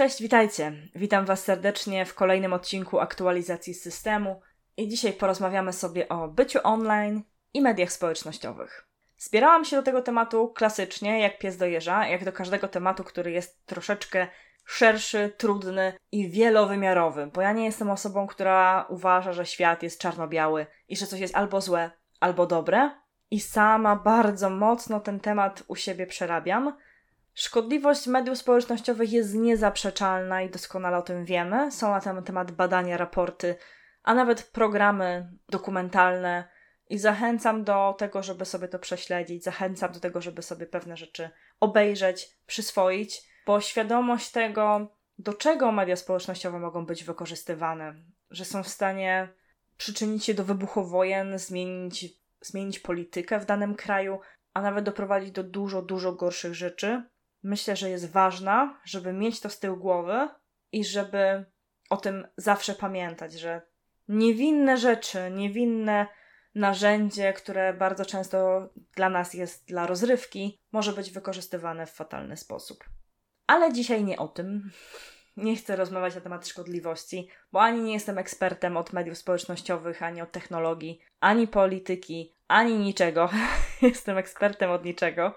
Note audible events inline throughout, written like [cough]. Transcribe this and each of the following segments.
Cześć, witajcie. Witam Was serdecznie w kolejnym odcinku aktualizacji systemu i dzisiaj porozmawiamy sobie o byciu online i mediach społecznościowych. Zbierałam się do tego tematu klasycznie, jak pies do jeża, jak do każdego tematu, który jest troszeczkę szerszy, trudny i wielowymiarowy, bo ja nie jestem osobą, która uważa, że świat jest czarno-biały i że coś jest albo złe, albo dobre. I sama bardzo mocno ten temat u siebie przerabiam. Szkodliwość mediów społecznościowych jest niezaprzeczalna i doskonale o tym wiemy. Są na ten temat badania, raporty, a nawet programy dokumentalne. I zachęcam do tego, żeby sobie to prześledzić, zachęcam do tego, żeby sobie pewne rzeczy obejrzeć, przyswoić, bo świadomość tego, do czego media społecznościowe mogą być wykorzystywane, że są w stanie przyczynić się do wybuchu wojen, zmienić, zmienić politykę w danym kraju, a nawet doprowadzić do dużo, dużo gorszych rzeczy, myślę, że jest ważna, żeby mieć to z tyłu głowy i żeby o tym zawsze pamiętać, że niewinne rzeczy, niewinne narzędzie, które bardzo często dla nas jest dla rozrywki, może być wykorzystywane w fatalny sposób. Ale dzisiaj nie o tym. [laughs] Nie chcę rozmawiać na temat szkodliwości, bo ani nie jestem ekspertem od mediów społecznościowych, ani od technologii, ani polityki, ani niczego. [laughs] jestem ekspertem od niczego.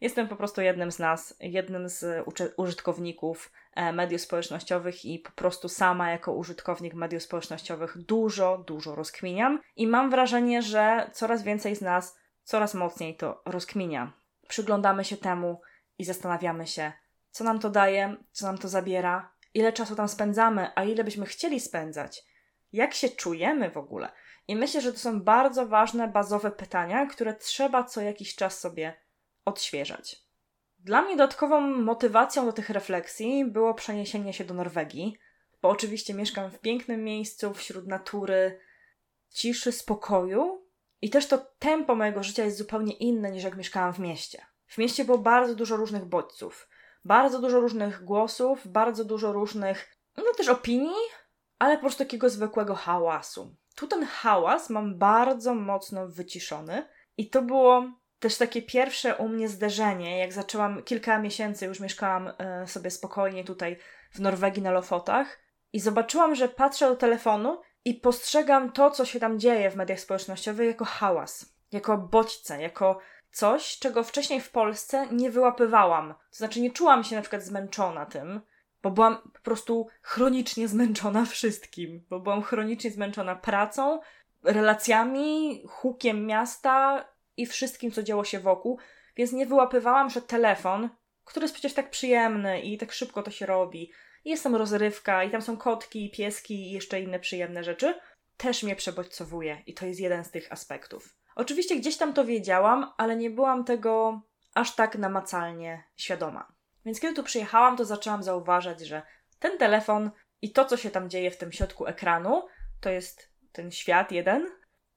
Jestem po prostu jednym z nas, jednym z użytkowników e, mediów społecznościowych i po prostu sama jako użytkownik mediów społecznościowych dużo, dużo rozkminiam i mam wrażenie, że coraz więcej z nas coraz mocniej to rozkminia. Przyglądamy się temu i zastanawiamy się, co nam to daje, co nam to zabiera, ile czasu tam spędzamy, a ile byśmy chcieli spędzać, jak się czujemy w ogóle. I myślę, że to są bardzo ważne, bazowe pytania, które trzeba co jakiś czas sobie odświeżać. Dla mnie dodatkową motywacją do tych refleksji było przeniesienie się do Norwegii, bo oczywiście mieszkam w pięknym miejscu, wśród natury, ciszy, spokoju i też to tempo mojego życia jest zupełnie inne niż jak mieszkałam w mieście. W mieście było bardzo dużo różnych bodźców, bardzo dużo różnych głosów, bardzo dużo różnych, no też opinii, ale po prostu takiego zwykłego hałasu. Tu ten hałas mam bardzo mocno wyciszony i to było też takie pierwsze u mnie zderzenie, jak zaczęłam, kilka miesięcy już mieszkałam e, sobie spokojnie tutaj w Norwegii na Lofotach i zobaczyłam, że patrzę do telefonu i postrzegam to, co się tam dzieje w mediach społecznościowych jako hałas, jako bodźce, jako coś, czego wcześniej w Polsce nie wyłapywałam. To znaczy nie czułam się na przykład zmęczona tym, bo byłam po prostu chronicznie zmęczona wszystkim, bo byłam chronicznie zmęczona pracą, relacjami, hukiem miasta, i wszystkim, co działo się wokół, więc nie wyłapywałam, że telefon, który jest przecież tak przyjemny i tak szybko to się robi, jest tam rozrywka, i tam są kotki, pieski, i jeszcze inne przyjemne rzeczy, też mnie przebodźcowuje i to jest jeden z tych aspektów. Oczywiście gdzieś tam to wiedziałam, ale nie byłam tego aż tak namacalnie świadoma. Więc kiedy tu przyjechałam, to zaczęłam zauważać, że ten telefon i to, co się tam dzieje w tym środku ekranu, to jest ten świat jeden,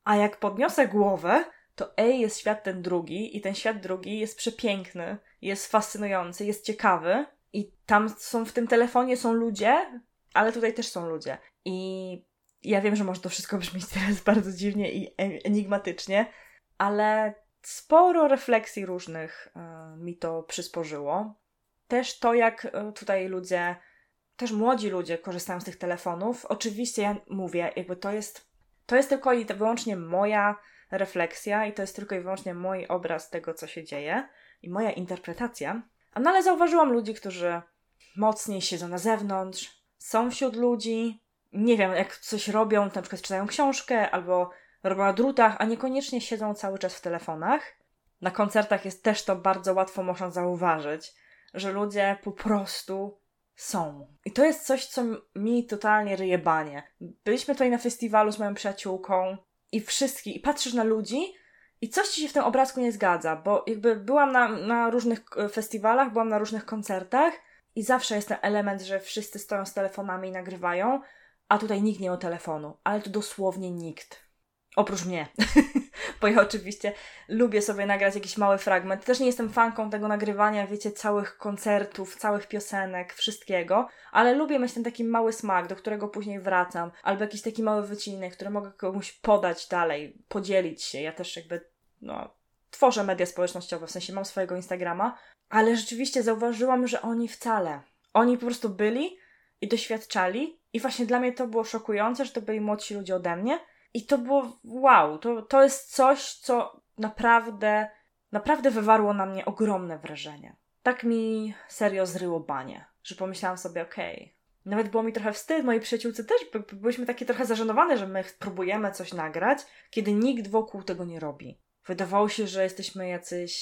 a jak podniosę głowę, to ej, jest świat ten drugi i ten świat drugi jest przepiękny, jest fascynujący, jest ciekawy i tam są, w tym telefonie są ludzie, ale tutaj też są ludzie. I ja wiem, że może to wszystko brzmieć [laughs] teraz bardzo dziwnie i enigmatycznie, ale sporo refleksji różnych y, mi to przysporzyło. Też to, jak y, tutaj ludzie, też młodzi ludzie korzystają z tych telefonów. Oczywiście ja mówię, jakby to jest, to jest tylko i wyłącznie moja refleksja i to jest tylko i wyłącznie mój obraz tego, co się dzieje i moja interpretacja. No ale zauważyłam ludzi, którzy mocniej siedzą na zewnątrz, są wśród ludzi, nie wiem, jak coś robią, na przykład czytają książkę albo robią na drutach, a niekoniecznie siedzą cały czas w telefonach. Na koncertach jest też to bardzo łatwo można zauważyć, że ludzie po prostu są. I to jest coś, co mi totalnie ryje banie. Byliśmy tutaj na festiwalu z moją przyjaciółką i wszystkich, i patrzysz na ludzi i coś ci się w tym obrazku nie zgadza, bo jakby byłam na, na różnych e, festiwalach, byłam na różnych koncertach i zawsze jest ten element, że wszyscy stoją z telefonami i nagrywają, a tutaj nikt nie ma telefonu, ale tu dosłownie nikt. Oprócz mnie. [laughs] Bo ja oczywiście lubię sobie nagrać jakiś mały fragment. Też nie jestem fanką tego nagrywania, wiecie, całych koncertów, całych piosenek, wszystkiego, ale lubię mieć ten taki mały smak, do którego później wracam, albo jakiś taki mały wycinek, który mogę komuś podać dalej, podzielić się. Ja też jakby, no, tworzę media społecznościowe, w sensie mam swojego Instagrama, ale rzeczywiście zauważyłam, że oni wcale Oni po prostu byli i doświadczali, i właśnie dla mnie to było szokujące, że to byli młodsi ludzie ode mnie. I to było wow, to, to jest coś, co naprawdę, naprawdę wywarło na mnie ogromne wrażenie. Tak mi serio zryło banie, że pomyślałam sobie, okej, okay. nawet było mi trochę wstyd, moi przyjaciółce też, byliśmy takie trochę zażenowane, że my próbujemy coś nagrać, kiedy nikt wokół tego nie robi. Wydawało się, że jesteśmy jacyś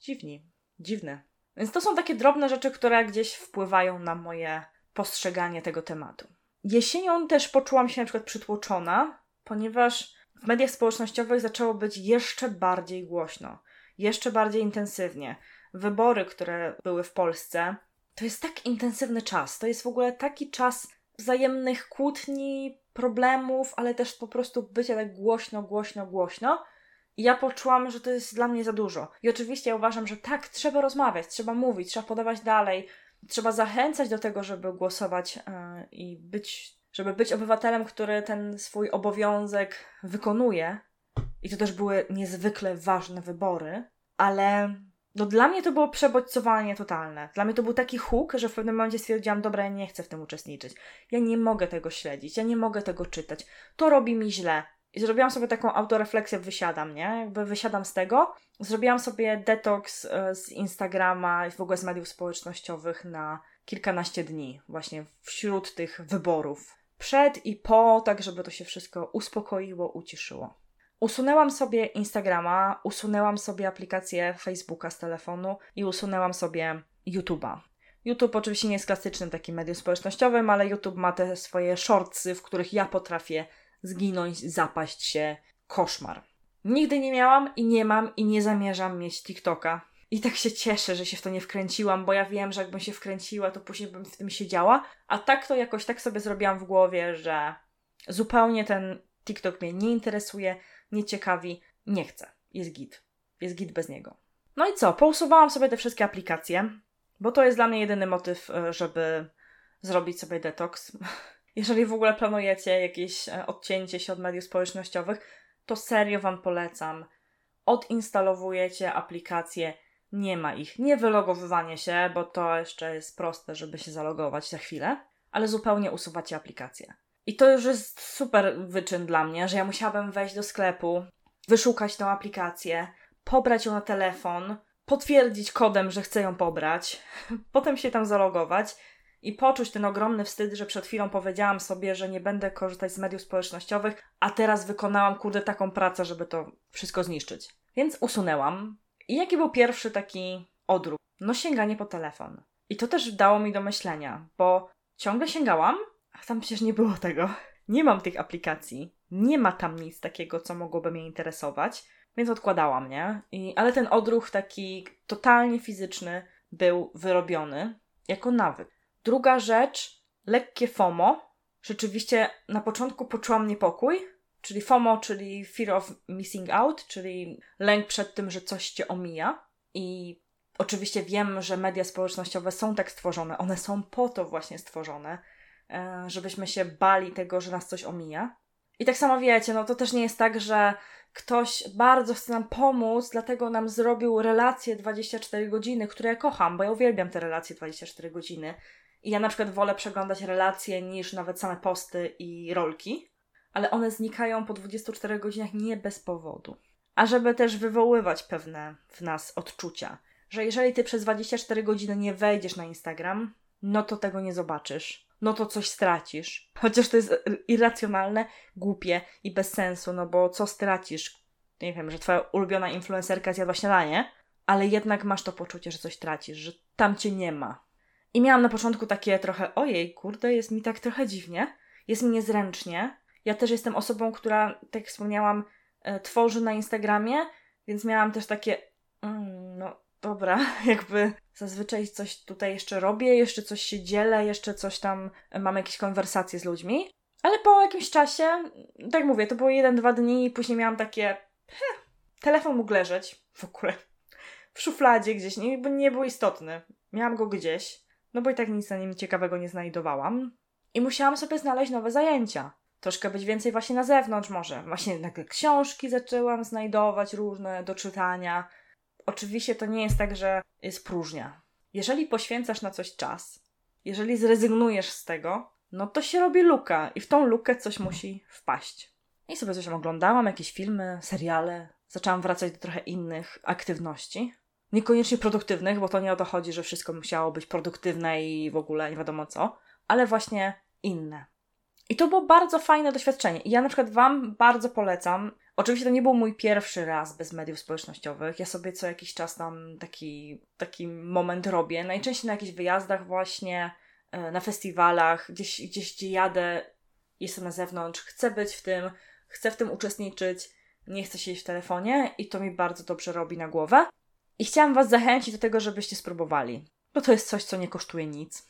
dziwni, dziwne. Więc to są takie drobne rzeczy, które gdzieś wpływają na moje postrzeganie tego tematu. Jesienią też poczułam się na przykład przytłoczona, ponieważ w mediach społecznościowych zaczęło być jeszcze bardziej głośno, jeszcze bardziej intensywnie. Wybory, które były w Polsce, to jest tak intensywny czas. To jest w ogóle taki czas wzajemnych kłótni, problemów, ale też po prostu bycia tak głośno, głośno, głośno. I ja poczułam, że to jest dla mnie za dużo. I oczywiście ja uważam, że tak, trzeba rozmawiać, trzeba mówić, trzeba podawać dalej, trzeba zachęcać do tego, żeby głosować yy, i być, żeby być obywatelem, który ten swój obowiązek wykonuje. I to też były niezwykle ważne wybory, ale no dla mnie to było przebodźcowanie totalne. Dla mnie to był taki huk, że w pewnym momencie stwierdziłam, dobra, ja nie chcę w tym uczestniczyć. Ja nie mogę tego śledzić, ja nie mogę tego czytać. To robi mi źle. I zrobiłam sobie taką autorefleksję, wysiadam, nie? Jakby wysiadam z tego. Zrobiłam sobie detoks e, z Instagrama i w ogóle z mediów społecznościowych na kilkanaście dni, właśnie wśród tych wyborów. Przed i po, tak żeby to się wszystko uspokoiło, uciszyło. Usunęłam sobie Instagrama, usunęłam sobie aplikację Facebooka z telefonu i usunęłam sobie YouTube'a. YouTube oczywiście nie jest klasycznym takim medium społecznościowym, ale YouTube ma te swoje shortsy, w których ja potrafię zginąć, zapaść się. Koszmar. Nigdy nie miałam i nie mam i nie zamierzam mieć TikToka. I tak się cieszę, że się w to nie wkręciłam, bo ja wiem, że jakbym się wkręciła, to później bym w tym siedziała. A tak to jakoś tak sobie zrobiłam w głowie, że zupełnie ten TikTok mnie nie interesuje, nie ciekawi, nie chcę. Jest git. Jest git bez niego. No i co? Pousuwałam sobie te wszystkie aplikacje, bo to jest dla mnie jedyny motyw, e, żeby zrobić sobie detoks. [laughs] Jeżeli w ogóle planujecie jakieś e, odcięcie się od mediów społecznościowych, to serio Wam polecam. Odinstalowujecie aplikacje, nie ma ich. Nie wylogowywanie się, bo to jeszcze jest proste, żeby się zalogować za chwilę, ale zupełnie usuwacie aplikację. I to już jest super wyczyn dla mnie, że ja musiałabym wejść do sklepu, wyszukać tę aplikację, pobrać ją na telefon, potwierdzić kodem, że chcę ją pobrać, [laughs] potem się tam zalogować i poczuć ten ogromny wstyd, że przed chwilą powiedziałam sobie, że nie będę korzystać z mediów społecznościowych, a teraz wykonałam, kurde, taką pracę, żeby to wszystko zniszczyć. Więc usunęłam. I jaki był pierwszy taki odruch? No sięganie po telefon. I to też dało mi do myślenia, bo ciągle sięgałam, a tam przecież nie było tego. [laughs] Nie mam tych aplikacji. Nie ma tam nic takiego, co mogłoby mnie interesować, więc odkładałam, nie? I, ale ten odruch taki totalnie fizyczny był wyrobiony jako nawyk. Druga rzecz, lekkie FOMO. Rzeczywiście na początku poczułam niepokój, czyli FOMO, czyli Fear of Missing Out, czyli lęk przed tym, że coś cię omija. I oczywiście wiem, że media społecznościowe są tak stworzone, one są po to właśnie stworzone, e, żebyśmy się bali tego, że nas coś omija. I tak samo wiecie, no to też nie jest tak, że ktoś bardzo chce nam pomóc, dlatego nam zrobił relacje 24 godziny, które ja kocham, bo ja uwielbiam te relacje 24 godziny. I ja na przykład wolę przeglądać relacje niż nawet same posty i rolki, ale one znikają po 24 godzinach nie bez powodu. A żeby też wywoływać pewne w nas odczucia, że jeżeli ty przez 24 godziny nie wejdziesz na Instagram, no to tego nie zobaczysz. No to coś stracisz. Chociaż to jest irracjonalne, głupie i bez sensu, no bo co stracisz? Nie wiem, że twoja ulubiona influencerka zjadła śniadanie, ale jednak masz to poczucie, że coś tracisz, że tam cię nie ma. I miałam na początku takie trochę, ojej, kurde, jest mi tak trochę dziwnie, jest mi niezręcznie. Ja też jestem osobą, która, tak jak wspomniałam, e, tworzy na Instagramie, więc miałam też takie, mm, no dobra, [laughs] jakby zazwyczaj coś tutaj jeszcze robię, jeszcze coś się dzielę, jeszcze coś tam, e, mam jakieś konwersacje z ludźmi. Ale po jakimś czasie, tak mówię, to było jeden, dwa dni i później miałam takie, telefon mógł leżeć w ogóle w szufladzie gdzieś, nie, bo nie był istotny. Miałam go gdzieś no bo i tak nic na nim ciekawego nie znajdowałam. I musiałam sobie znaleźć nowe zajęcia. Troszkę być więcej właśnie na zewnątrz może. Właśnie nagle książki zaczęłam znajdować różne do czytania. Oczywiście to nie jest tak, że jest próżnia. Jeżeli poświęcasz na coś czas, jeżeli zrezygnujesz z tego, no to się robi luka i w tą lukę coś musi wpaść. I sobie coś oglądałam, jakieś filmy, seriale. Zaczęłam wracać do trochę innych aktywności. Niekoniecznie produktywnych, bo to nie o to chodzi, że wszystko musiało być produktywne i w ogóle nie wiadomo co, ale właśnie inne. I to było bardzo fajne doświadczenie. I ja na przykład Wam bardzo polecam. Oczywiście to nie był mój pierwszy raz bez mediów społecznościowych. Ja sobie co jakiś czas tam taki, taki moment robię. Najczęściej na jakichś wyjazdach właśnie, e, na festiwalach, gdzieś, gdzieś gdzie jadę, jestem na zewnątrz, chcę być w tym, chcę w tym uczestniczyć, nie chcę siedzieć w telefonie i to mi bardzo dobrze robi na głowę. I chciałam Was zachęcić do tego, żebyście spróbowali, bo to jest coś, co nie kosztuje nic.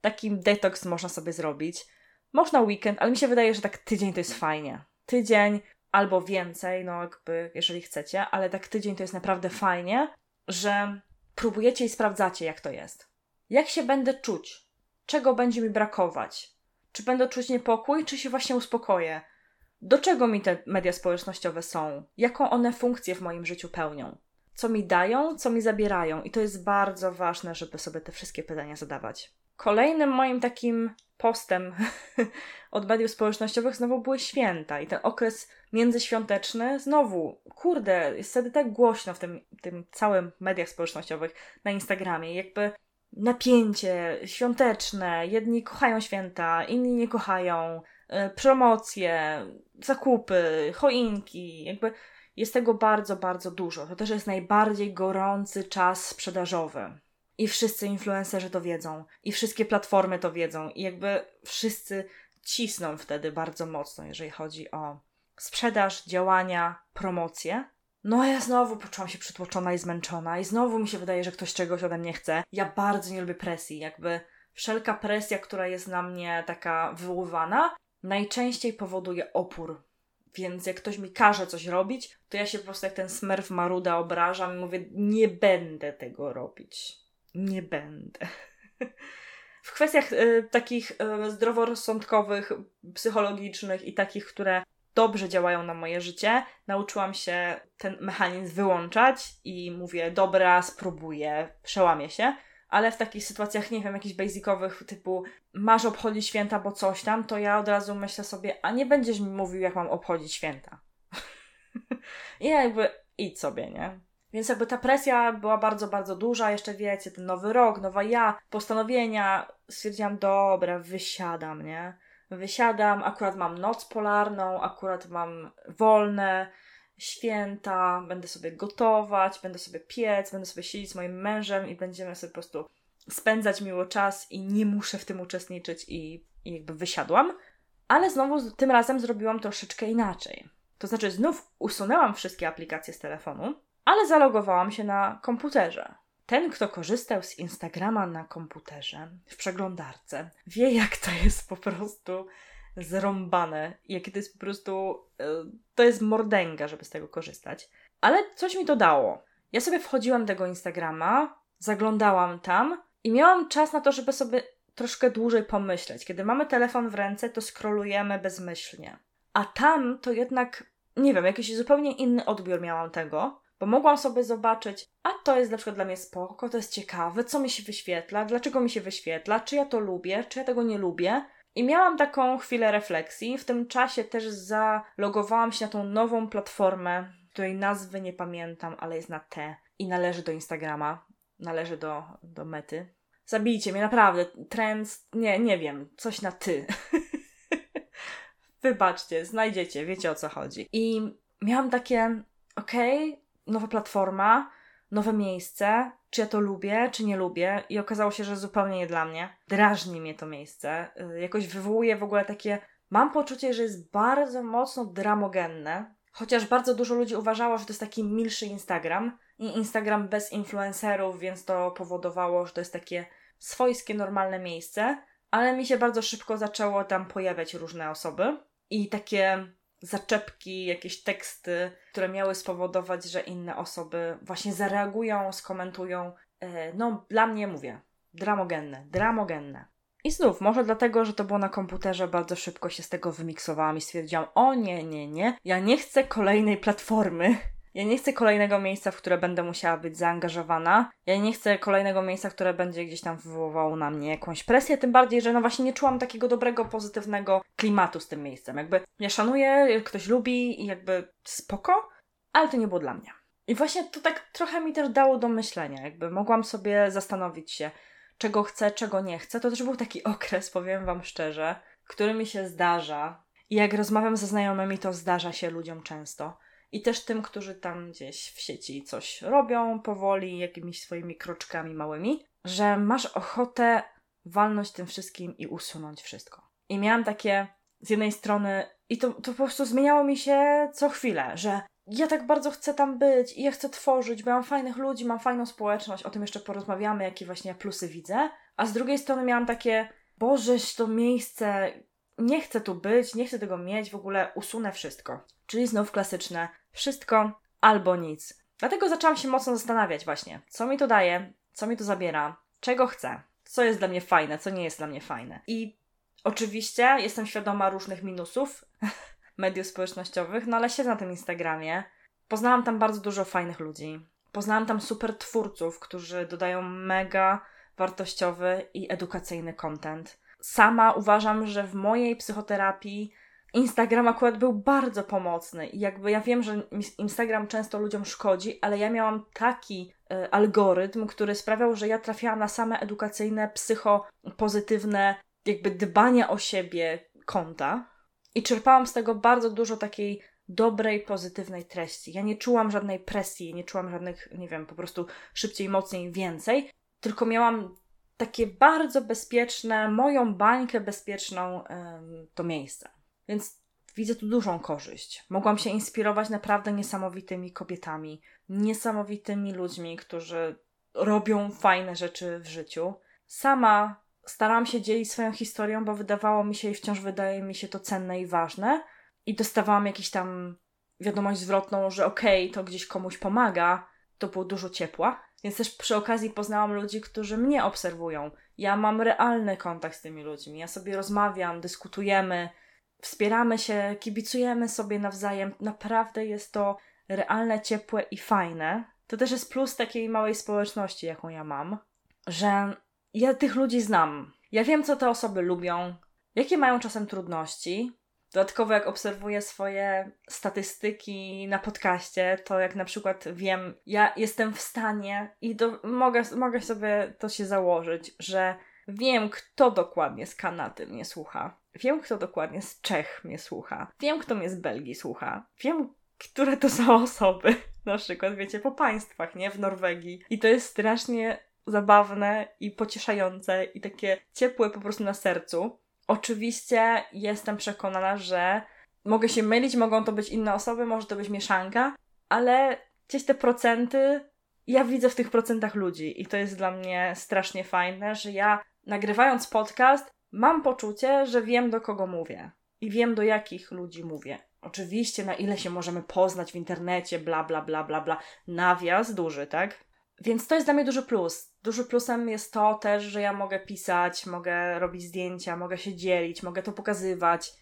Taki detoks można sobie zrobić. Można weekend, ale mi się wydaje, że tak tydzień to jest fajnie. Tydzień albo więcej, no jakby, jeżeli chcecie, ale tak tydzień to jest naprawdę fajnie, że próbujecie i sprawdzacie, jak to jest. Jak się będę czuć? Czego będzie mi brakować? Czy będę czuć niepokój, czy się właśnie uspokoję? Do czego mi te media społecznościowe są? Jaką one funkcję w moim życiu pełnią? Co mi dają, co mi zabierają? I to jest bardzo ważne, żeby sobie te wszystkie pytania zadawać. Kolejnym moim takim postem [laughs] od mediów społecznościowych znowu były święta i ten okres międzyświąteczny znowu, kurde, jest wtedy tak głośno w tym, tym całym mediach społecznościowych, na Instagramie, jakby napięcie świąteczne, jedni kochają święta, inni nie kochają, y, promocje, zakupy, choinki, jakby jest tego bardzo, bardzo dużo. To też jest najbardziej gorący czas sprzedażowy. I wszyscy influencerzy to wiedzą, i wszystkie platformy to wiedzą, i jakby wszyscy cisną wtedy bardzo mocno, jeżeli chodzi o sprzedaż, działania, promocje. No a ja znowu poczułam się przytłoczona i zmęczona, i znowu mi się wydaje, że ktoś czegoś ode mnie chce. Ja bardzo nie lubię presji, jakby wszelka presja, która jest na mnie taka wywoływana, najczęściej powoduje opór. Więc jak ktoś mi każe coś robić, to ja się po prostu jak ten smerf maruda obrażam i mówię, nie będę tego robić nie będę. W kwestiach y, takich y, zdroworozsądkowych, psychologicznych i takich, które dobrze działają na moje życie, nauczyłam się ten mechanizm wyłączać i mówię, dobra, spróbuję, przełamię się. Ale w takich sytuacjach, nie wiem, jakichś basicowych, typu masz obchodzić święta, bo coś tam, to ja od razu myślę sobie, a nie będziesz mi mówił, jak mam obchodzić święta. [laughs] I jakby idź sobie, nie? Więc jakby ta presja była bardzo, bardzo duża. Jeszcze wiecie, ten nowy rok, nowa ja, postanowienia. Stwierdziłam, dobra, wysiadam, nie? Wysiadam, akurat mam noc polarną, akurat mam wolne święta, będę sobie gotować, będę sobie piec, będę sobie siedzieć z moim mężem i będziemy sobie po prostu spędzać miło czas i nie muszę w tym uczestniczyć i, i jakby wysiadłam. Ale znowu tym razem zrobiłam troszeczkę inaczej. To znaczy znów usunęłam wszystkie aplikacje z telefonu, ale zalogowałam się na komputerze. Ten, kto korzystał z Instagrama na komputerze, w przeglądarce, wie, jak to jest po prostu zrąbane, jakie to jest po prostu. E, to jest mordęga, żeby z tego korzystać. Ale coś mi to dało. Ja sobie wchodziłam do tego Instagrama, zaglądałam tam i miałam czas na to, żeby sobie troszkę dłużej pomyśleć. Kiedy mamy telefon w ręce, to skrolujemy bezmyślnie. A tam to jednak, nie wiem, jakiś zupełnie inny odbiór miałam tego. Bo mogłam sobie zobaczyć, a to jest na przykład dla mnie spoko, to jest ciekawe, co mi się wyświetla, dlaczego mi się wyświetla, czy ja to lubię, czy ja tego nie lubię. I miałam taką chwilę refleksji. W tym czasie też zalogowałam się na tą nową platformę, której nazwy nie pamiętam, ale jest na T i należy do Instagrama, należy do, do mety. Zabijcie mnie, naprawdę. Trends, nie, nie wiem, coś na ty. [laughs] Wybaczcie, znajdziecie, wiecie o co chodzi. I miałam takie, okej, okay, nowa platforma, nowe miejsce, czy ja to lubię, czy nie lubię, i okazało się, że zupełnie nie dla mnie. Drażni mnie to miejsce, y, jakoś wywołuje w ogóle takie. Mam poczucie, że jest bardzo mocno dramogenne, chociaż bardzo dużo ludzi uważało, że to jest taki milszy Instagram i Instagram bez influencerów, więc to powodowało, że to jest takie swojskie, normalne miejsce, ale mi się bardzo szybko zaczęło tam pojawiać różne osoby i takie zaczepki, jakieś teksty, które miały spowodować, że inne osoby właśnie zareagują, skomentują. E, no, dla mnie mówię, dramogenne, dramogenne. I znów, może dlatego, że to było na komputerze, bardzo szybko się z tego wymiksowałam i stwierdziłam, o nie, nie, nie, ja nie chcę kolejnej platformy. Ja nie chcę kolejnego miejsca, w które będę musiała być zaangażowana. Ja nie chcę kolejnego miejsca, które będzie gdzieś tam wywołało na mnie jakąś presję, tym bardziej, że no właśnie nie czułam takiego dobrego, pozytywnego klimatu z tym miejscem. Jakby ja szanuję, ktoś lubi i jakby spoko, ale to nie było dla mnie. I właśnie to tak trochę mi też dało do myślenia, jakby mogłam sobie zastanowić się, czego chcę, czego nie chcę. To też był taki [laughs] okres, powiem Wam szczerze, który mi się zdarza. I jak rozmawiam ze znajomymi, to zdarza się ludziom często. I też tym, którzy tam gdzieś w sieci coś robią powoli, jakimiś swoimi kroczkami małymi, że masz ochotę walnąć tym wszystkim i usunąć wszystko. I miałam takie z jednej strony, i to, to po prostu zmieniało mi się co chwilę, że ja tak bardzo chcę tam być i ja chcę tworzyć, bo mam fajnych ludzi, mam fajną społeczność, o tym jeszcze porozmawiamy, jakie właśnie plusy widzę. A z drugiej strony miałam takie, bożeś to miejsce, nie chcę tu być, nie chcę tego mieć, w ogóle usunę wszystko. Czyli znów klasyczne, wszystko albo nic. Dlatego zaczęłam się mocno zastanawiać właśnie, co mi to daje, co mi to zabiera, czego chcę, co jest dla mnie fajne, co nie jest dla mnie fajne. I oczywiście jestem świadoma różnych minusów [laughs] mediów społecznościowych, no ale siedzę na tym Instagramie. Poznałam tam bardzo dużo fajnych ludzi. Poznałam tam super twórców, którzy dodają mega wartościowy i edukacyjny content. Sama uważam, że w mojej psychoterapii Instagram akurat był bardzo pomocny i jakby ja wiem, że Instagram często ludziom szkodzi, ale ja miałam taki y, algorytm, który sprawiał, że ja trafiałam na same edukacyjne, psychopozytywne, jakby dbania o siebie konta i czerpałam z tego bardzo dużo takiej dobrej, pozytywnej treści. Ja nie czułam żadnej presji, nie czułam żadnych, nie wiem, po prostu szybciej, mocniej, więcej, tylko miałam takie bardzo bezpieczne, moją bańkę bezpieczną to miejsce. Więc widzę tu dużą korzyść. Mogłam się inspirować naprawdę niesamowitymi kobietami, niesamowitymi ludźmi, którzy robią fajne rzeczy w życiu. Sama starałam się dzielić swoją historią, bo wydawało mi się i wciąż wydaje mi się to cenne i ważne. I dostawałam jakiś tam wiadomość zwrotną, że okej, okay, to gdzieś komuś pomaga. To było dużo ciepła. Więc też przy okazji poznałam ludzi, którzy mnie obserwują. Ja mam realny kontakt z tymi ludźmi. Ja sobie rozmawiam, dyskutujemy, wspieramy się, kibicujemy sobie nawzajem. Naprawdę jest to realne, ciepłe i fajne. To też jest plus takiej małej społeczności, jaką ja mam, że ja tych ludzi znam. Ja wiem, co te osoby lubią, jakie mają czasem trudności. Dodatkowo, jak obserwuję swoje statystyki na podcaście, to jak na przykład wiem, ja jestem w stanie i do, mogę, mogę sobie to się założyć, że wiem, kto dokładnie z Kanady mnie słucha. Wiem, kto dokładnie z Czech mnie słucha. Wiem, kto mnie z Belgii słucha. Wiem, które to są [laughs] osoby. Na przykład, wiecie, po państwach, nie? W Norwegii. I to jest strasznie zabawne i pocieszające i takie ciepłe po prostu na sercu. Oczywiście jestem przekonana, że mogę się mylić, mogą to być inne osoby, może to być mieszanka, ale gdzieś te procenty, ja widzę w tych procentach ludzi i to jest dla mnie strasznie fajne, że ja nagrywając podcast mam poczucie, że wiem do kogo mówię i wiem do jakich ludzi mówię. Oczywiście, na ile się możemy poznać w internecie, bla, bla, bla, bla, bla. Nawias duży, tak? Więc to jest dla mnie duży plus. Duży plusem jest to też, że ja mogę pisać, mogę robić zdjęcia, mogę się dzielić, mogę to pokazywać,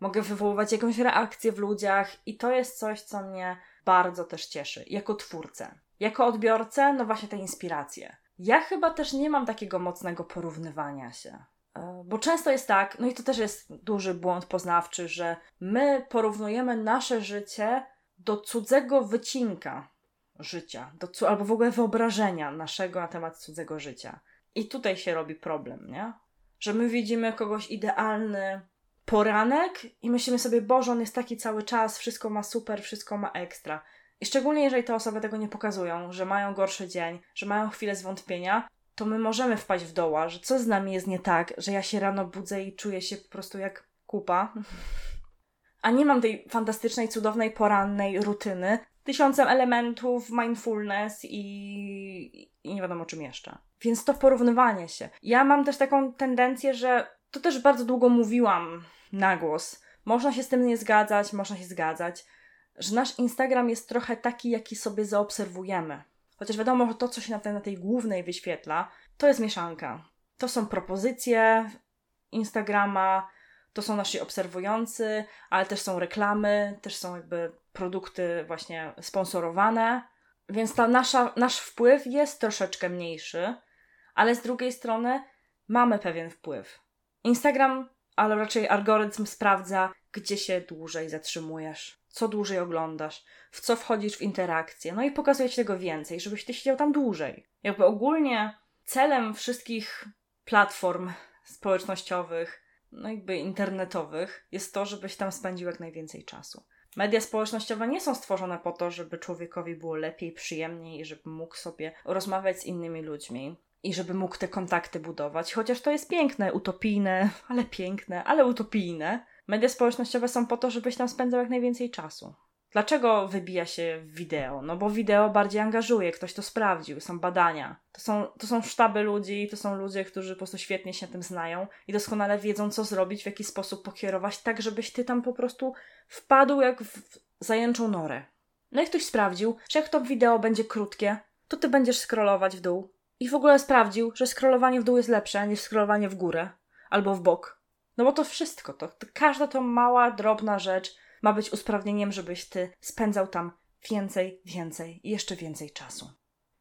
mogę wywoływać jakąś reakcję w ludziach i to jest coś, co mnie bardzo też cieszy. Jako twórcę. Jako odbiorcę, no właśnie te inspiracje. Ja chyba też nie mam takiego mocnego porównywania się. E, bo często jest tak, no i to też jest duży błąd poznawczy, że my porównujemy nasze życie do cudzego wycinka, życia, do, albo w ogóle wyobrażenia naszego na temat cudzego życia. I tutaj się robi problem, nie? Że my widzimy kogoś idealny poranek i myślimy sobie, Boże, on jest taki cały czas, wszystko ma super, wszystko ma ekstra. I szczególnie jeżeli te osoby tego nie pokazują, że mają gorszy dzień, że mają chwilę zwątpienia, to my możemy wpaść w doła, że co z nami jest nie tak, że ja się rano budzę i czuję się po prostu jak kupa. [laughs] A nie mam tej fantastycznej, cudownej, porannej rutyny, tysiącem elementów, mindfulness i, i nie wiadomo czym jeszcze. Więc to porównywanie się. Ja mam też taką tendencję, że to też bardzo długo mówiłam na głos. Można się z tym nie zgadzać, można się zgadzać, że nasz Instagram jest trochę taki, jaki sobie zaobserwujemy. Chociaż wiadomo, że to, co się na tej, na tej głównej wyświetla, to jest mieszanka. To są propozycje Instagrama, to są nasi obserwujący, ale też są reklamy, też są jakby produkty właśnie sponsorowane, więc ta nasza, nasz wpływ jest troszeczkę mniejszy, ale z drugiej strony mamy pewien wpływ. Instagram, ale raczej algorytm sprawdza, gdzie się dłużej zatrzymujesz, co dłużej oglądasz, w co wchodzisz w interakcję, no i pokazuje ci tego więcej, żebyś ty siedział tam dłużej. Jakby ogólnie celem wszystkich platform społecznościowych, no jakby internetowych, jest to, żebyś tam spędził jak najwięcej czasu. Media społecznościowe nie są stworzone po to, żeby człowiekowi było lepiej, przyjemniej i żeby mógł sobie rozmawiać z innymi ludźmi i żeby mógł te kontakty budować, chociaż to jest piękne, utopijne, ale piękne, ale utopijne. Media społecznościowe są po to, żebyś tam spędzał jak najwięcej czasu. Dlaczego wybija się wideo? No bo wideo bardziej angażuje, ktoś to sprawdził, są badania. To są, to są sztaby ludzi, to są ludzie, którzy po prostu świetnie się tym znają i doskonale wiedzą, co zrobić, w jaki sposób pokierować, tak żebyś ty tam po prostu wpadł jak w zajęczą norę. No i ktoś sprawdził, że jak to wideo będzie krótkie, to ty będziesz scrollować w dół. I w ogóle sprawdził, że scrollowanie w dół jest lepsze niż scrollowanie w górę albo w bok. No bo to wszystko, to, to każda to mała, drobna rzecz ma być usprawnieniem, żebyś ty spędzał tam więcej, więcej i jeszcze więcej czasu.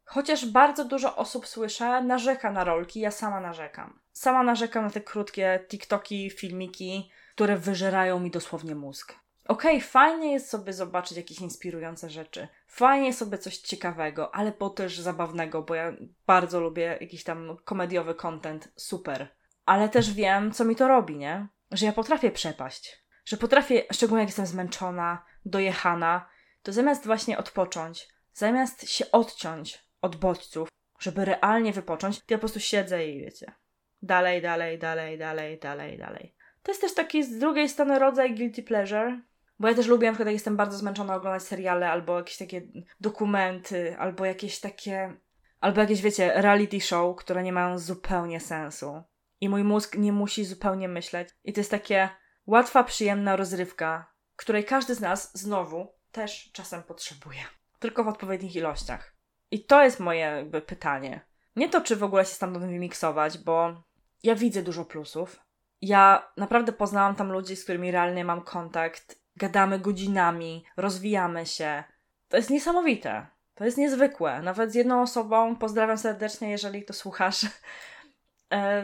Chociaż bardzo dużo osób słyszę, narzeka na rolki, ja sama narzekam. Sama narzekam na te krótkie TikToki, filmiki, które wyżerają mi dosłownie mózg. Okej, okay, fajnie jest sobie zobaczyć jakieś inspirujące rzeczy. Fajnie sobie coś ciekawego, ale po też zabawnego, bo ja bardzo lubię jakiś tam komediowy content, super. Ale też wiem, co mi to robi, nie? Że ja potrafię przepaść że potrafię, szczególnie jak jestem zmęczona, dojechana, to zamiast właśnie odpocząć, zamiast się odciąć od bodźców, żeby realnie wypocząć, to ja po prostu siedzę i wiecie. Dalej, dalej, dalej, dalej, dalej, dalej. To jest też taki z drugiej strony rodzaj guilty pleasure, bo ja też lubię, na przykład jak jestem bardzo zmęczona oglądać seriale, albo jakieś takie dokumenty, albo jakieś takie, albo jakieś, wiecie, reality show, które nie mają zupełnie sensu. I mój mózg nie musi zupełnie myśleć. I to jest takie, Łatwa, przyjemna rozrywka, której każdy z nas znowu też czasem potrzebuje. Tylko w odpowiednich ilościach. I to jest moje pytanie. Nie to, czy w ogóle się stamtąd wymiksować, bo ja widzę dużo plusów. Ja naprawdę poznałam tam ludzi, z którymi realnie mam kontakt. Gadamy godzinami, rozwijamy się. To jest niesamowite. To jest niezwykłe. Nawet z jedną osobą, pozdrawiam serdecznie, jeżeli to słuchasz,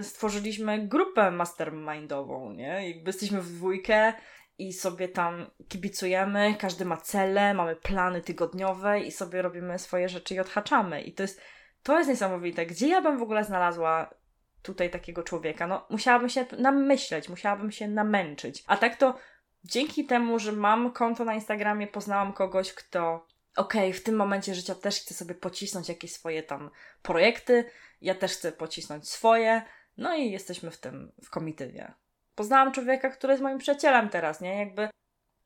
stworzyliśmy grupę mastermindową, nie? Jakby jesteśmy w dwójkę i sobie tam kibicujemy, każdy ma cele, mamy plany tygodniowe i sobie robimy swoje rzeczy i odhaczamy. I to jest, to jest niesamowite. Gdzie ja bym w ogóle znalazła tutaj takiego człowieka? No, musiałabym się namyśleć, musiałabym się namęczyć. A tak to dzięki temu, że mam konto na Instagramie, poznałam kogoś, kto okej, okay, w tym momencie życia też chcę sobie pocisnąć jakieś swoje tam projekty, ja też chcę pocisnąć swoje, no i jesteśmy w tym, w komitywie. Poznałam człowieka, który jest moim przyjacielem teraz, nie? Jakby,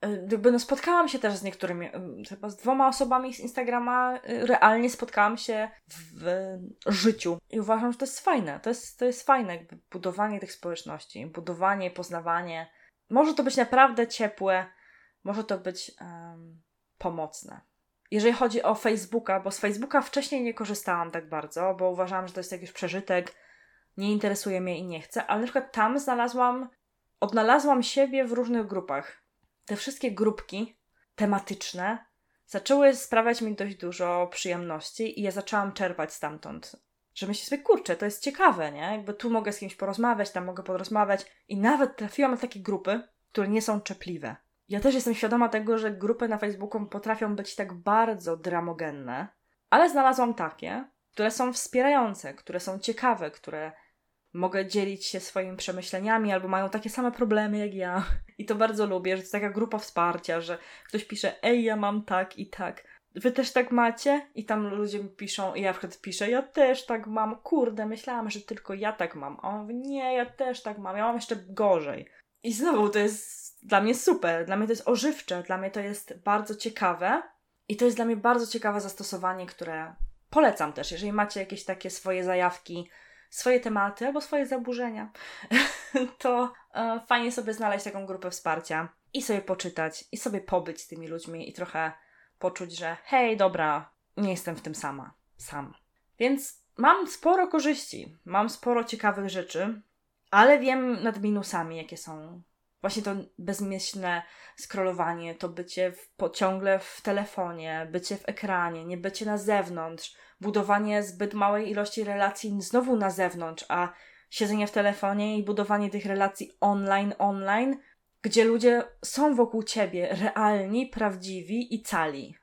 e, jakby no spotkałam się też z niektórymi, chyba z dwoma osobami z Instagrama, e, realnie spotkałam się w życiu i uważam, że to jest fajne, to jest, to jest fajne, jakby budowanie tych społeczności, budowanie, poznawanie. Może to być naprawdę ciepłe, może to być um, pomocne jeżeli chodzi o Facebooka, bo z Facebooka wcześniej nie korzystałam tak bardzo, bo uważałam, że to jest jakiś przeżytek, nie interesuje mnie i nie chcę, ale na przykład tam znalazłam, odnalazłam siebie w różnych grupach. Te wszystkie grupki tematyczne zaczęły sprawiać mi dość dużo przyjemności i ja zaczęłam czerpać stamtąd. Że myślę sobie, kurczę, to jest ciekawe, nie? Jakby tu mogę z kimś porozmawiać, tam mogę porozmawiać i nawet trafiłam na takie grupy, które nie są czepliwe. Ja też jestem świadoma tego, że grupy na Facebooku potrafią być tak bardzo dramogenne, ale znalazłam takie, które są wspierające, które są ciekawe, które mogę dzielić się swoimi przemyśleniami albo mają takie same problemy jak ja. [laughs] I to bardzo lubię, że to taka grupa wsparcia, że ktoś pisze, ej, ja mam tak i tak. Wy też tak macie? I tam ludzie mi piszą, i ja wtedy piszę, ja też tak mam. Kurde, myślałam, że tylko ja tak mam. A on mówi, nie, ja też tak mam. Ja mam jeszcze gorzej. I znowu to jest dla mnie super, dla mnie to jest ożywcze, dla mnie to jest bardzo ciekawe i to jest dla mnie bardzo ciekawe zastosowanie, które polecam też, jeżeli macie jakieś takie swoje zajawki, swoje tematy albo swoje zaburzenia, [laughs] to e, fajnie sobie znaleźć taką grupę wsparcia i sobie poczytać, i sobie pobyć z tymi ludźmi i trochę poczuć, że hej, dobra, nie jestem w tym sama, sam. Więc mam sporo korzyści, mam sporo ciekawych rzeczy, ale wiem nad minusami, jakie są Właśnie to bezmyślne scrollowanie, to bycie w, ciągle w telefonie, bycie w ekranie, nie bycie na zewnątrz, budowanie zbyt małej ilości relacji znowu na zewnątrz, a siedzenie w telefonie i budowanie tych relacji online, online, gdzie ludzie są wokół ciebie realni, prawdziwi i cali.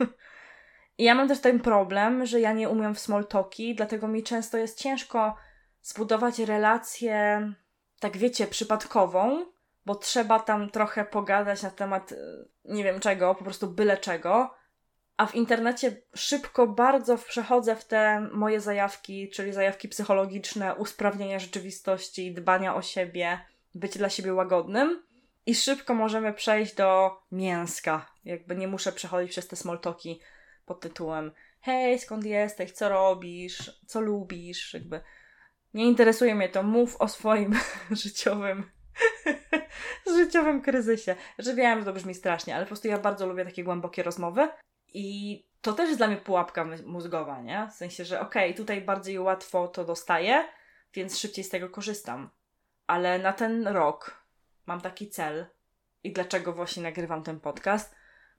[laughs] I ja mam też ten problem, że ja nie umiem w small talki, dlatego mi często jest ciężko zbudować relację, tak wiecie, przypadkową, bo trzeba tam trochę pogadać na temat e, nie wiem czego, po prostu byle czego. A w internecie szybko bardzo przechodzę w te moje zajawki, czyli zajawki psychologiczne, usprawnienia rzeczywistości, dbania o siebie, być dla siebie łagodnym. I szybko możemy przejść do mięska. Jakby nie muszę przechodzić przez te smoltoki pod tytułem hej, skąd jesteś, co robisz, co lubisz, jakby nie interesuje mnie to, mów o swoim [laughs] życiowym [laughs] życiowym kryzysie. Że wiem, że to brzmi strasznie, ale po prostu ja bardzo lubię takie głębokie rozmowy i to też jest dla mnie pułapka mózgowa, nie? W sensie, że okej, okay, tutaj bardziej łatwo to dostaję, więc szybciej z tego korzystam. Ale na ten rok mam taki cel i dlaczego właśnie nagrywam ten podcast,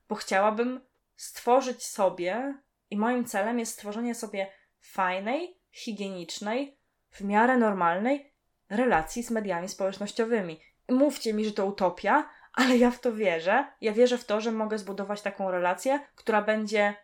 bo chciałabym stworzyć sobie i moim celem jest stworzenie sobie fajnej, higienicznej, w miarę normalnej relacji z mediami społecznościowymi. Mówcie mi, że to utopia, ale ja w to wierzę. Ja wierzę w to, że mogę zbudować taką relację, która będzie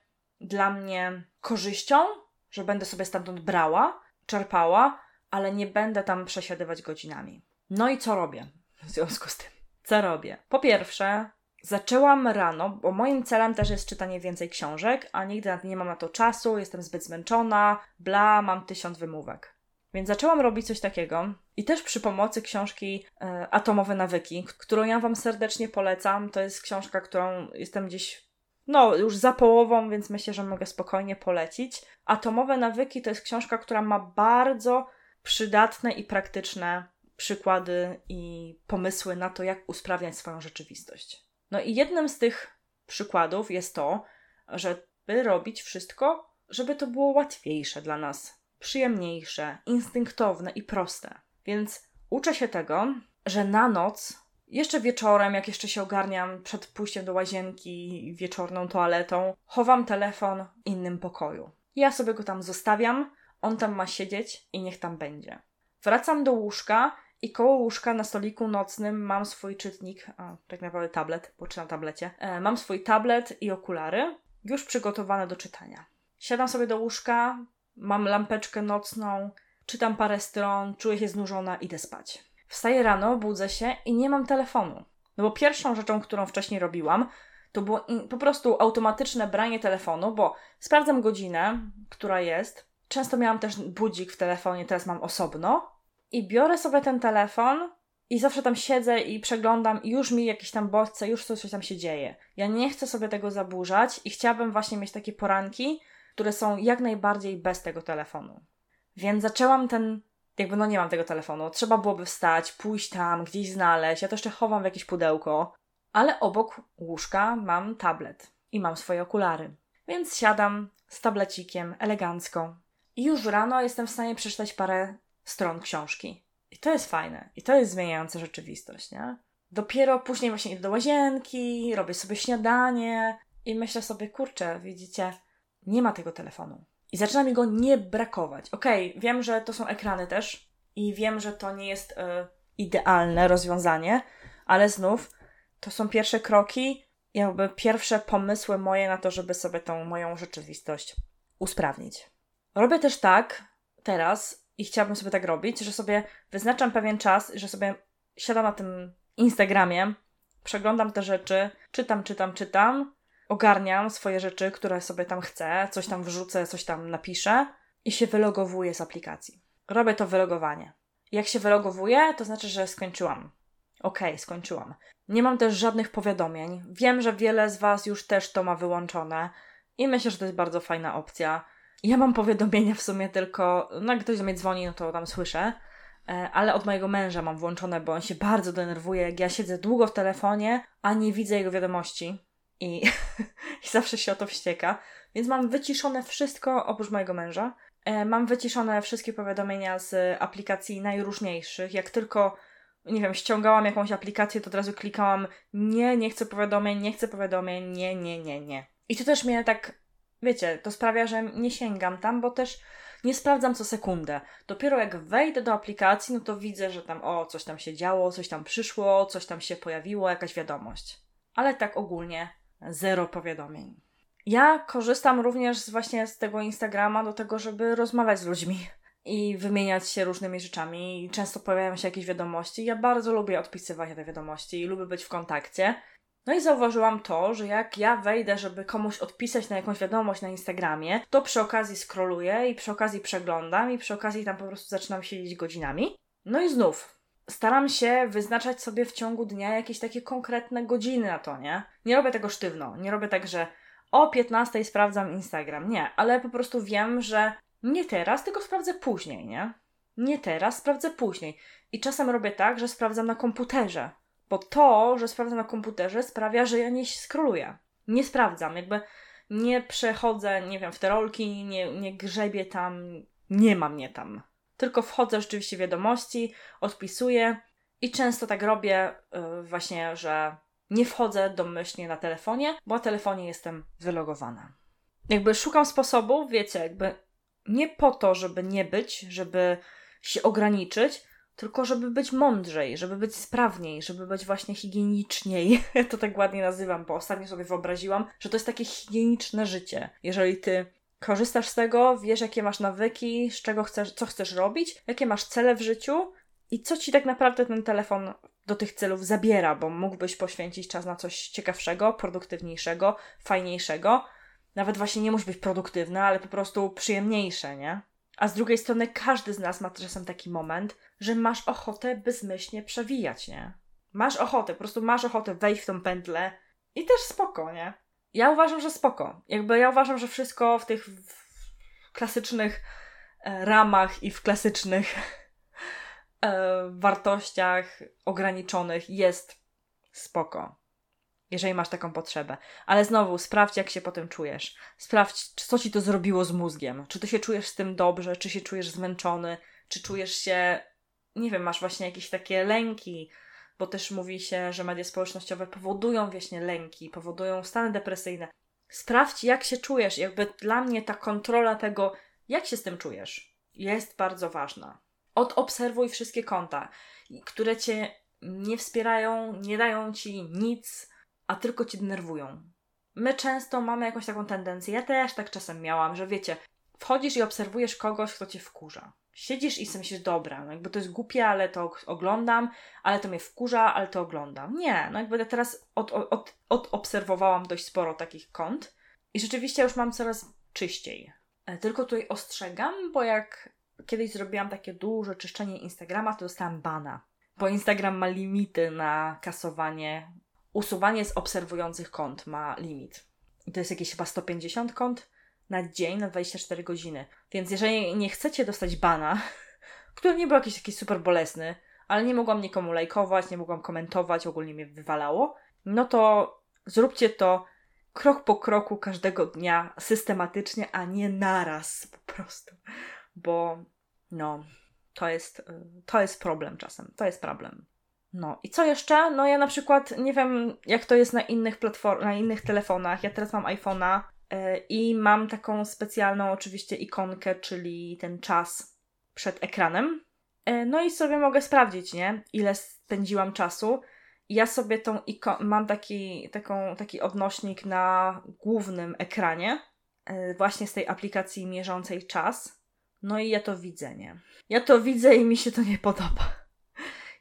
dla mnie korzyścią, że będę sobie stamtąd brała, czerpała, ale nie będę tam przesiadywać godzinami. No i co robię w związku z tym? Co robię? Po pierwsze, zaczęłam rano, bo moim celem też jest czytanie więcej książek, a nigdy nie mam na to czasu, jestem zbyt zmęczona, bla, mam tysiąc wymówek. Więc zaczęłam robić coś takiego i też przy pomocy książki e, Atomowe Nawyki, którą ja Wam serdecznie polecam. To jest książka, którą jestem gdzieś, no, już za połową, więc myślę, że mogę spokojnie polecić. Atomowe Nawyki to jest książka, która ma bardzo przydatne i praktyczne przykłady i pomysły na to, jak usprawniać swoją rzeczywistość. No i jednym z tych przykładów jest to, żeby robić wszystko, żeby to było łatwiejsze dla nas, przyjemniejsze, instynktowne i proste. Więc uczę się tego, że na noc, jeszcze wieczorem, jak jeszcze się ogarniam przed pójściem do łazienki, wieczorną toaletą, chowam telefon w innym pokoju. Ja sobie go tam zostawiam, on tam ma siedzieć i niech tam będzie. Wracam do łóżka i koło łóżka na stoliku nocnym mam swój czytnik, a tak naprawdę tablet, bo czy na tablecie. E, mam swój tablet i okulary, już przygotowane do czytania. Siadam sobie do łóżka, mam lampeczkę nocną, czytam parę stron, czuję się znużona, idę spać. Wstaję rano, budzę się i nie mam telefonu. No bo pierwszą rzeczą, którą wcześniej robiłam, to było po prostu automatyczne branie telefonu, bo sprawdzam godzinę, która jest. Często miałam też budzik w telefonie, teraz mam osobno. I biorę sobie ten telefon i zawsze tam siedzę i przeglądam i już mi jakieś tam bodźce, już coś, tam się dzieje. Ja nie chcę sobie tego zaburzać i chciałabym właśnie mieć takie poranki, które są jak najbardziej bez tego telefonu. Więc zaczęłam ten, jakby no nie mam tego telefonu, trzeba byłoby wstać, pójść tam, gdzieś znaleźć, ja to jeszcze chowam w jakieś pudełko, ale obok łóżka mam tablet i mam swoje okulary. Więc siadam z tablecikiem elegancko i już rano jestem w stanie przeczytać parę stron książki. I to jest fajne. I to jest zmieniające rzeczywistość, nie? Dopiero później właśnie idę do łazienki, robię sobie śniadanie i myślę sobie, kurczę, widzicie, nie ma tego telefonu. I zaczyna mi go nie brakować. Okej, okay, wiem, że to są ekrany też i wiem, że to nie jest y, idealne rozwiązanie, ale znów to są pierwsze kroki, jakby pierwsze pomysły moje na to, żeby sobie tą moją rzeczywistość usprawnić. Robię też tak teraz i chciałabym sobie tak robić, że sobie wyznaczam pewien czas, że sobie siadam na tym Instagramie, przeglądam te rzeczy, czytam, czytam, czytam ogarniam swoje rzeczy, które sobie tam chcę, coś tam wrzucę, coś tam napiszę i się wylogowuję z aplikacji. Robię to wylogowanie. Jak się wylogowuję, to znaczy, że skończyłam. Okej, okay, skończyłam. Nie mam też żadnych powiadomień. Wiem, że wiele z Was już też to ma wyłączone i myślę, że to jest bardzo fajna opcja. Ja mam powiadomienia w sumie tylko, no jak ktoś do mnie dzwoni, no to tam słyszę, e, ale od mojego męża mam włączone, bo on się bardzo denerwuje, jak ja siedzę długo w telefonie, a nie widzę jego wiadomości i, [laughs] i zawsze się o to wścieka. Więc mam wyciszone wszystko oprócz mojego męża. E, mam wyciszone wszystkie powiadomienia z aplikacji najróżniejszych. Jak tylko nie wiem, ściągałam jakąś aplikację, to od razu klikałam nie, nie chcę powiadomień, nie chcę powiadomień, nie, nie, nie, nie. I to też mnie tak, wiecie, to sprawia, że nie sięgam tam, bo też nie sprawdzam co sekundę. Dopiero jak wejdę do aplikacji, no to widzę, że tam o, coś tam się działo, coś tam przyszło, coś tam się pojawiło, jakaś wiadomość. Ale tak ogólnie zero powiadomień. Ja korzystam również właśnie z tego Instagrama do tego, żeby rozmawiać z ludźmi i wymieniać się różnymi rzeczami. Często pojawiają się jakieś wiadomości. Ja bardzo lubię odpisywać te wiadomości i lubię być w kontakcie. No i zauważyłam to, że jak ja wejdę, żeby komuś odpisać na jakąś wiadomość na Instagramie, to przy okazji scrolluję i przy okazji przeglądam i przy okazji tam po prostu zaczynam siedzieć godzinami. No i znów, staram się wyznaczać sobie w ciągu dnia jakieś takie konkretne godziny na to, nie? Nie robię tego sztywno. Nie robię tak, że o 15 sprawdzam Instagram. Nie, ale po prostu wiem, że nie teraz, tylko sprawdzę później, nie? Nie teraz, sprawdzę później. I czasem robię tak, że sprawdzam na komputerze. Bo to, że sprawdzam na komputerze sprawia, że ja nie skroluję. Nie sprawdzam, jakby nie przechodzę, nie wiem, w te rolki, nie, nie grzebię tam, nie ma mnie tam. Tylko wchodzę rzeczywiście w wiadomości, odpisuję i często tak robię yy, właśnie, że nie wchodzę domyślnie na telefonie, bo na telefonie jestem wylogowana. Jakby szukam sposobów, wiecie, jakby nie po to, żeby nie być, żeby się ograniczyć, tylko żeby być mądrzej, żeby być sprawniej, żeby być właśnie higieniczniej. [laughs] to tak ładnie nazywam, bo ostatnio sobie wyobraziłam, że to jest takie higieniczne życie. Jeżeli ty korzystasz z tego, wiesz jakie masz nawyki, z czego chcesz, co chcesz robić, jakie masz cele w życiu i co ci tak naprawdę ten telefon do tych celów zabiera, bo mógłbyś poświęcić czas na coś ciekawszego, produktywniejszego, fajniejszego. Nawet właśnie nie musi być produktywne, ale po prostu przyjemniejsze, nie? A z drugiej strony każdy z nas ma czasem taki moment, że masz ochotę bezmyślnie przewijać, nie? Masz ochotę, po prostu masz ochotę wejść w tą pętlę i też spoko, nie? Ja uważam, że spoko. Jakby ja uważam, że wszystko w tych klasycznych e, ramach i w klasycznych [laughs] e, wartościach ograniczonych jest spoko. Jeżeli masz taką potrzebę. Ale znowu, sprawdź, jak się potem czujesz. Sprawdź, co ci to zrobiło z mózgiem. Czy ty się czujesz z tym dobrze, czy się czujesz zmęczony, czy czujesz się, nie wiem, masz właśnie jakieś takie lęki, bo też mówi się, że media społecznościowe powodują właśnie lęki, powodują stany depresyjne. Sprawdź, jak się czujesz. Jakby dla mnie ta kontrola tego, jak się z tym czujesz, jest bardzo ważna. Odobserwuj wszystkie konta, które cię nie wspierają, nie dają ci nic, a tylko cię denerwują. My często mamy jakąś taką tendencję, ja też tak czasem miałam, że wiecie, wchodzisz i obserwujesz kogoś, kto cię wkurza. Siedzisz i sobie myślisz, dobra, no jakby to jest głupie, ale to oglądam, ale to mnie wkurza, ale to oglądam. Nie, no jakby teraz od, od, odobserwowałam dość sporo takich kont i rzeczywiście już mam coraz czyściej. E, tylko tutaj ostrzegam, bo jak kiedyś zrobiłam takie duże czyszczenie Instagrama, to dostałam bana. Bo Instagram ma limity na kasowanie usuwanie z obserwujących kont ma limit. To jest jakieś chyba 150 kont na dzień, na 24 godziny. Więc jeżeli nie chcecie dostać bana, [laughs] który nie był jakiś taki super bolesny, ale nie mogłam nikomu lajkować, nie mogłam komentować, ogólnie mnie wywalało, no to zróbcie to krok po kroku każdego dnia, systematycznie, a nie naraz po prostu. Bo no, to jest, to jest problem czasem. To jest problem. No i co jeszcze? No ja na przykład nie wiem, jak to jest na innych platformach, na innych telefonach. Ja teraz mam iPhone'a i mam taką specjalną oczywiście ikonkę, czyli ten czas przed ekranem. Yy, no i sobie mogę sprawdzić, nie? Ile spędziłam czasu. Ja sobie tą ikon- mam taki, taką, taki odnośnik na głównym ekranie, yy, właśnie z tej aplikacji mierzącej czas. No i ja to widzę, nie? Ja to widzę i mi się to nie podoba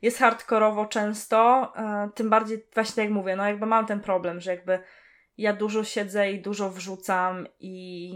jest hardkorowo często, e, tym bardziej właśnie jak mówię, no jakby mam ten problem, że jakby ja dużo siedzę i dużo wrzucam i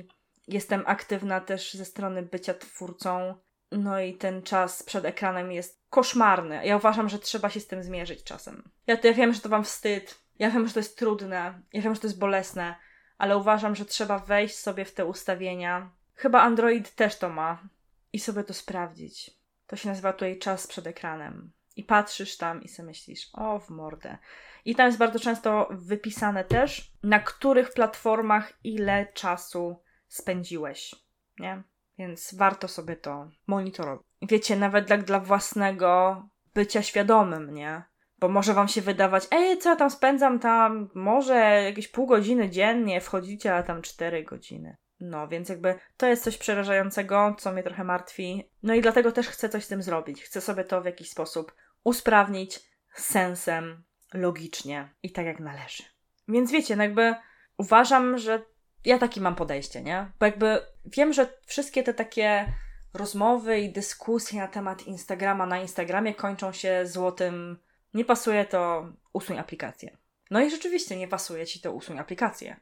jestem aktywna też ze strony bycia twórcą, no i ten czas przed ekranem jest koszmarny. Ja uważam, że trzeba się z tym zmierzyć czasem. Ja, ja wiem, że to wam wstyd, ja wiem, że to jest trudne, ja wiem, że to jest bolesne, ale uważam, że trzeba wejść sobie w te ustawienia. Chyba Android też to ma i sobie to sprawdzić. To się nazywa tutaj czas przed ekranem. I patrzysz tam i sobie myślisz, o w mordę. I tam jest bardzo często wypisane też, na których platformach ile czasu spędziłeś, nie? Więc warto sobie to monitorować. Wiecie, nawet dla, dla własnego bycia świadomym, nie? Bo może wam się wydawać, ej, co ja tam spędzam tam, może jakieś pół godziny dziennie, wchodzicie, a tam cztery godziny. No, więc jakby to jest coś przerażającego, co mnie trochę martwi. No i dlatego też chcę coś z tym zrobić. Chcę sobie to w jakiś sposób usprawnić sensem, logicznie i tak jak należy. Więc wiecie, no jakby uważam, że ja taki mam podejście, nie? Bo jakby wiem, że wszystkie te takie rozmowy i dyskusje na temat Instagrama na Instagramie kończą się złotym nie pasuje to usuń aplikację. No i rzeczywiście nie pasuje ci to usuń aplikację.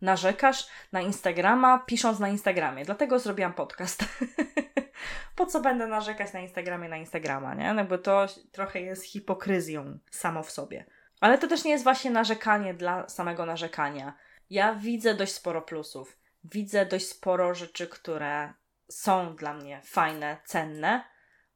Narzekasz na Instagrama, pisząc na Instagramie. Dlatego zrobiłam podcast. [laughs] po co będę narzekać na Instagramie na Instagrama, nie? No bo to trochę jest hipokryzją samo w sobie. Ale to też nie jest właśnie narzekanie dla samego narzekania. Ja widzę dość sporo plusów. Widzę dość sporo rzeczy, które są dla mnie fajne, cenne,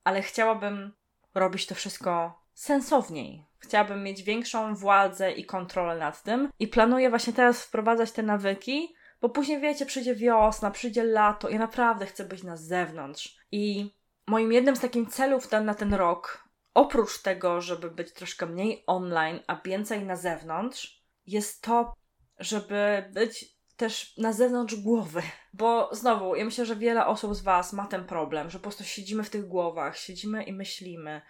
ale chciałabym robić to wszystko sensowniej. Chciałabym mieć większą władzę i kontrolę nad tym i planuję właśnie teraz wprowadzać te nawyki, bo później wiecie, przyjdzie wiosna, przyjdzie lato i naprawdę chcę być na zewnątrz. I moim jednym z takich celów ten, na ten rok, oprócz tego, żeby być troszkę mniej online, a więcej na zewnątrz, jest to, żeby być też na zewnątrz głowy. Bo znowu, ja myślę, że wiele osób z Was ma ten problem, że po prostu siedzimy w tych głowach, siedzimy i myślimy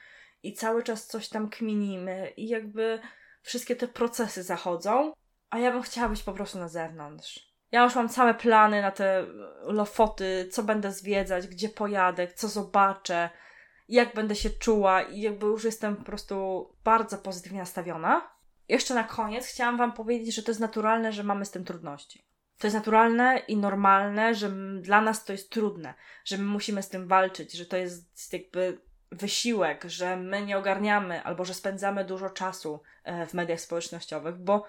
i cały czas coś tam kminimy i jakby wszystkie te procesy zachodzą, a ja bym chciała być po prostu na zewnątrz. Ja już mam całe plany na te lofoty, co będę zwiedzać, gdzie pojadę, co zobaczę, jak będę się czuła i jakby już jestem po prostu bardzo pozytywnie nastawiona. Jeszcze na koniec chciałam Wam powiedzieć, że to jest naturalne, że mamy z tym trudności. To jest naturalne i normalne, że dla nas to jest trudne, że my musimy z tym walczyć, że to jest jakby wysiłek, że my nie ogarniamy albo że spędzamy dużo czasu e, w mediach społecznościowych, bo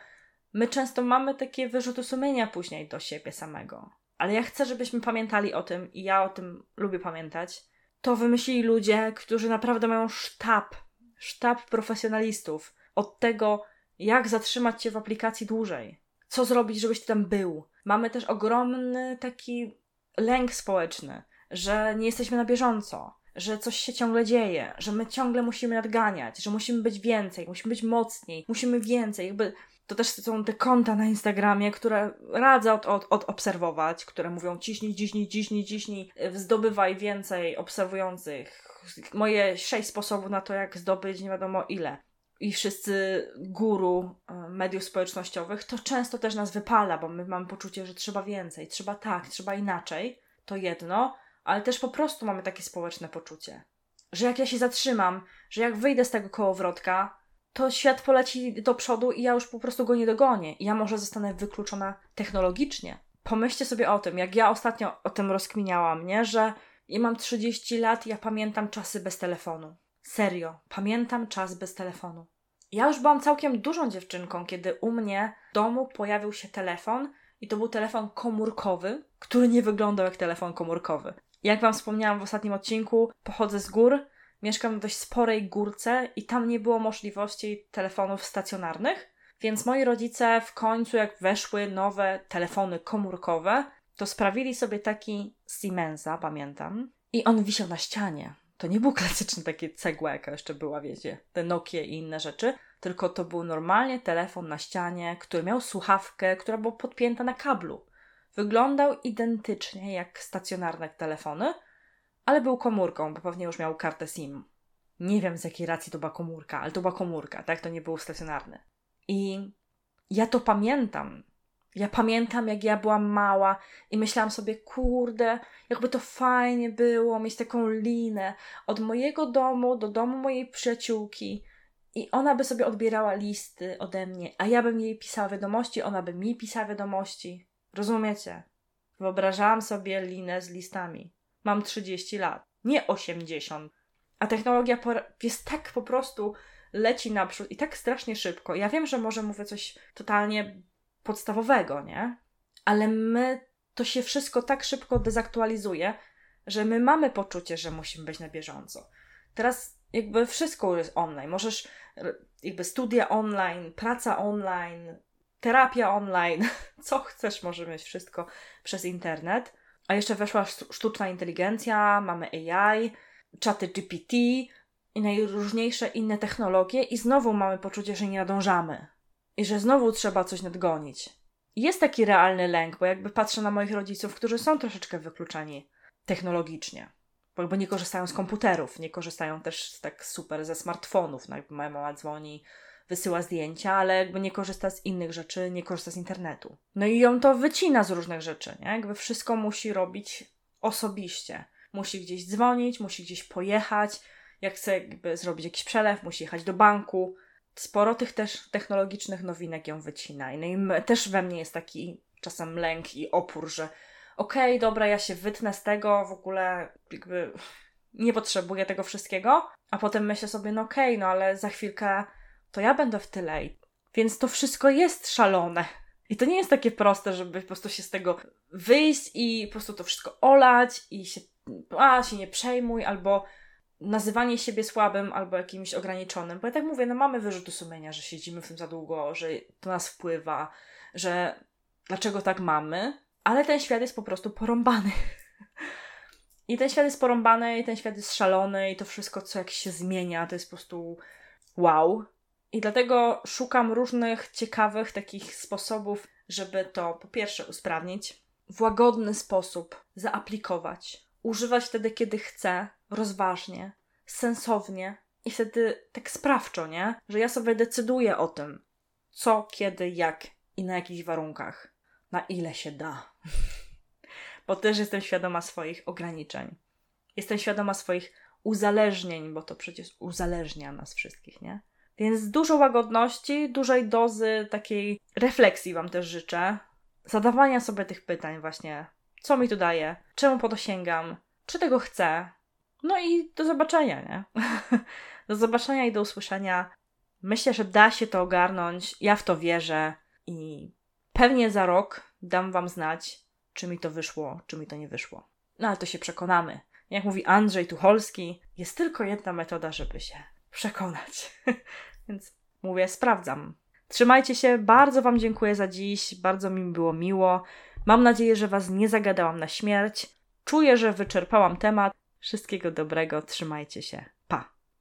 my często mamy takie wyrzuty sumienia później do siebie samego. Ale ja chcę, żebyśmy pamiętali o tym i ja o tym lubię pamiętać. To wymyślili ludzie, którzy naprawdę mają sztab, sztab profesjonalistów od tego, jak zatrzymać cię w aplikacji dłużej, co zrobić, żebyś ty tam był. Mamy też ogromny taki lęk społeczny, że nie jesteśmy na bieżąco, że coś się ciągle dzieje, że my ciągle musimy nadganiać, że musimy być więcej, musimy być mocniej, musimy więcej. Jakby to też są te konta na Instagramie, które radzę od, od, od obserwować, które mówią ciśnij, ciśnij, ciśnij, ciśnij, zdobywaj więcej obserwujących. Moje sześć sposobów na to, jak zdobyć nie wiadomo ile. I wszyscy guru e, mediów społecznościowych, to często też nas wypala, bo my mamy poczucie, że trzeba więcej, trzeba tak, trzeba inaczej. To jedno ale też po prostu mamy takie społeczne poczucie, że jak ja się zatrzymam, że jak wyjdę z tego kołowrotka, to świat poleci do przodu i ja już po prostu go nie dogonię. Ja może zostanę wykluczona technologicznie. Pomyślcie sobie o tym, jak ja ostatnio o tym rozkminiałam, nie? Że ja mam 30 lat ja pamiętam czasy bez telefonu. Serio, pamiętam czas bez telefonu. Ja już byłam całkiem dużą dziewczynką, kiedy u mnie w domu pojawił się telefon i to był telefon komórkowy, który nie wyglądał jak telefon komórkowy. Jak Wam wspomniałam w ostatnim odcinku, pochodzę z gór, mieszkam w dość sporej górce i tam nie było możliwości telefonów stacjonarnych, więc moi rodzice w końcu, jak weszły nowe telefony komórkowe, to sprawili sobie taki Siemensa, pamiętam, i on wisiał na ścianie. To nie był klasyczny taki cegła, jaka jeszcze była, wiecie, te Nokie i inne rzeczy, tylko to był normalnie telefon na ścianie, który miał słuchawkę, która była podpięta na kablu. Wyglądał identycznie jak stacjonarne telefony, ale był komórką, bo pewnie już miał kartę SIM. Nie wiem z jakiej racji to była komórka, ale to była komórka, tak? To nie był stacjonarny. I ja to pamiętam. Ja pamiętam, jak ja byłam mała i myślałam sobie, kurde, jakby to fajnie było mieć taką linę od mojego domu do domu mojej przyjaciółki. I ona by sobie odbierała listy ode mnie, a ja bym jej pisała wiadomości, ona by mi pisała wiadomości. Rozumiecie? Wyobrażałam sobie linę z listami. Mam 30 lat, nie 80. A technologia jest tak po prostu leci naprzód i tak strasznie szybko. Ja wiem, że może mówię coś totalnie podstawowego, nie? Ale my to się wszystko tak szybko dezaktualizuje, że my mamy poczucie, że musimy być na bieżąco. Teraz jakby wszystko jest online. Możesz jakby studia online, praca online, terapia online, [laughs] co chcesz, może mieć wszystko przez internet. A jeszcze weszła sztuczna inteligencja, mamy AI, czaty GPT i najróżniejsze inne technologie, i znowu mamy poczucie, że nie nadążamy i że znowu trzeba coś nadgonić. Jest taki realny lęk, bo jakby patrzę na moich rodziców, którzy są troszeczkę wykluczeni technologicznie, bo nie korzystają z komputerów, nie korzystają też tak super ze smartfonów. No moja mama dzwoni, wysyła zdjęcia, ale jakby nie korzysta z innych rzeczy, nie korzysta z internetu. No i ją to wycina z różnych rzeczy, nie? Jakby wszystko musi robić osobiście. Musi gdzieś dzwonić, musi gdzieś pojechać, jak chce jakby zrobić jakiś przelew, musi jechać do banku. Sporo tych też technologicznych nowinek ją wycina. No i też we mnie jest taki czasem lęk i opór, że okej, okay, dobra, ja się wytnę z tego, w ogóle jakby nie potrzebuję tego wszystkiego, a potem myślę sobie, no okej, okay, no ale za chwilkę to ja będę w tyle. Więc to wszystko jest szalone. I to nie jest takie proste, żeby po prostu się z tego wyjść i po prostu to wszystko olać i się, a, się nie przejmuj, albo nazywanie siebie słabym albo jakimś ograniczonym. Bo ja tak mówię, no mamy wyrzuty sumienia, że siedzimy w tym za długo, że to nas wpływa, że dlaczego tak mamy, ale ten świat jest po prostu porąbany. [laughs] I ten świat jest porąbany, i ten świat jest szalony, i to wszystko, co jak się zmienia, to jest po prostu wow. I dlatego szukam różnych ciekawych takich sposobów, żeby to po pierwsze usprawnić, w łagodny sposób zaaplikować, używać wtedy, kiedy chcę, rozważnie, sensownie i wtedy tak sprawczo, nie? Że ja sobie decyduję o tym, co, kiedy, jak i na jakich warunkach, na ile się da. [laughs] bo też jestem świadoma swoich ograniczeń. Jestem świadoma swoich uzależnień, bo to przecież uzależnia nas wszystkich, nie? Więc dużo łagodności, dużej dozy takiej refleksji Wam też życzę. Zadawania sobie tych pytań, właśnie, co mi to daje, czemu po to sięgam, czy tego chcę. No i do zobaczenia, nie? [laughs] do zobaczenia i do usłyszenia. Myślę, że da się to ogarnąć. Ja w to wierzę i pewnie za rok dam Wam znać, czy mi to wyszło, czy mi to nie wyszło. No ale to się przekonamy. Jak mówi Andrzej Tucholski, jest tylko jedna metoda, żeby się przekonać. [laughs] Więc mówię, sprawdzam. Trzymajcie się, bardzo Wam dziękuję za dziś, bardzo mi było miło. Mam nadzieję, że Was nie zagadałam na śmierć. Czuję, że wyczerpałam temat. Wszystkiego dobrego, trzymajcie się.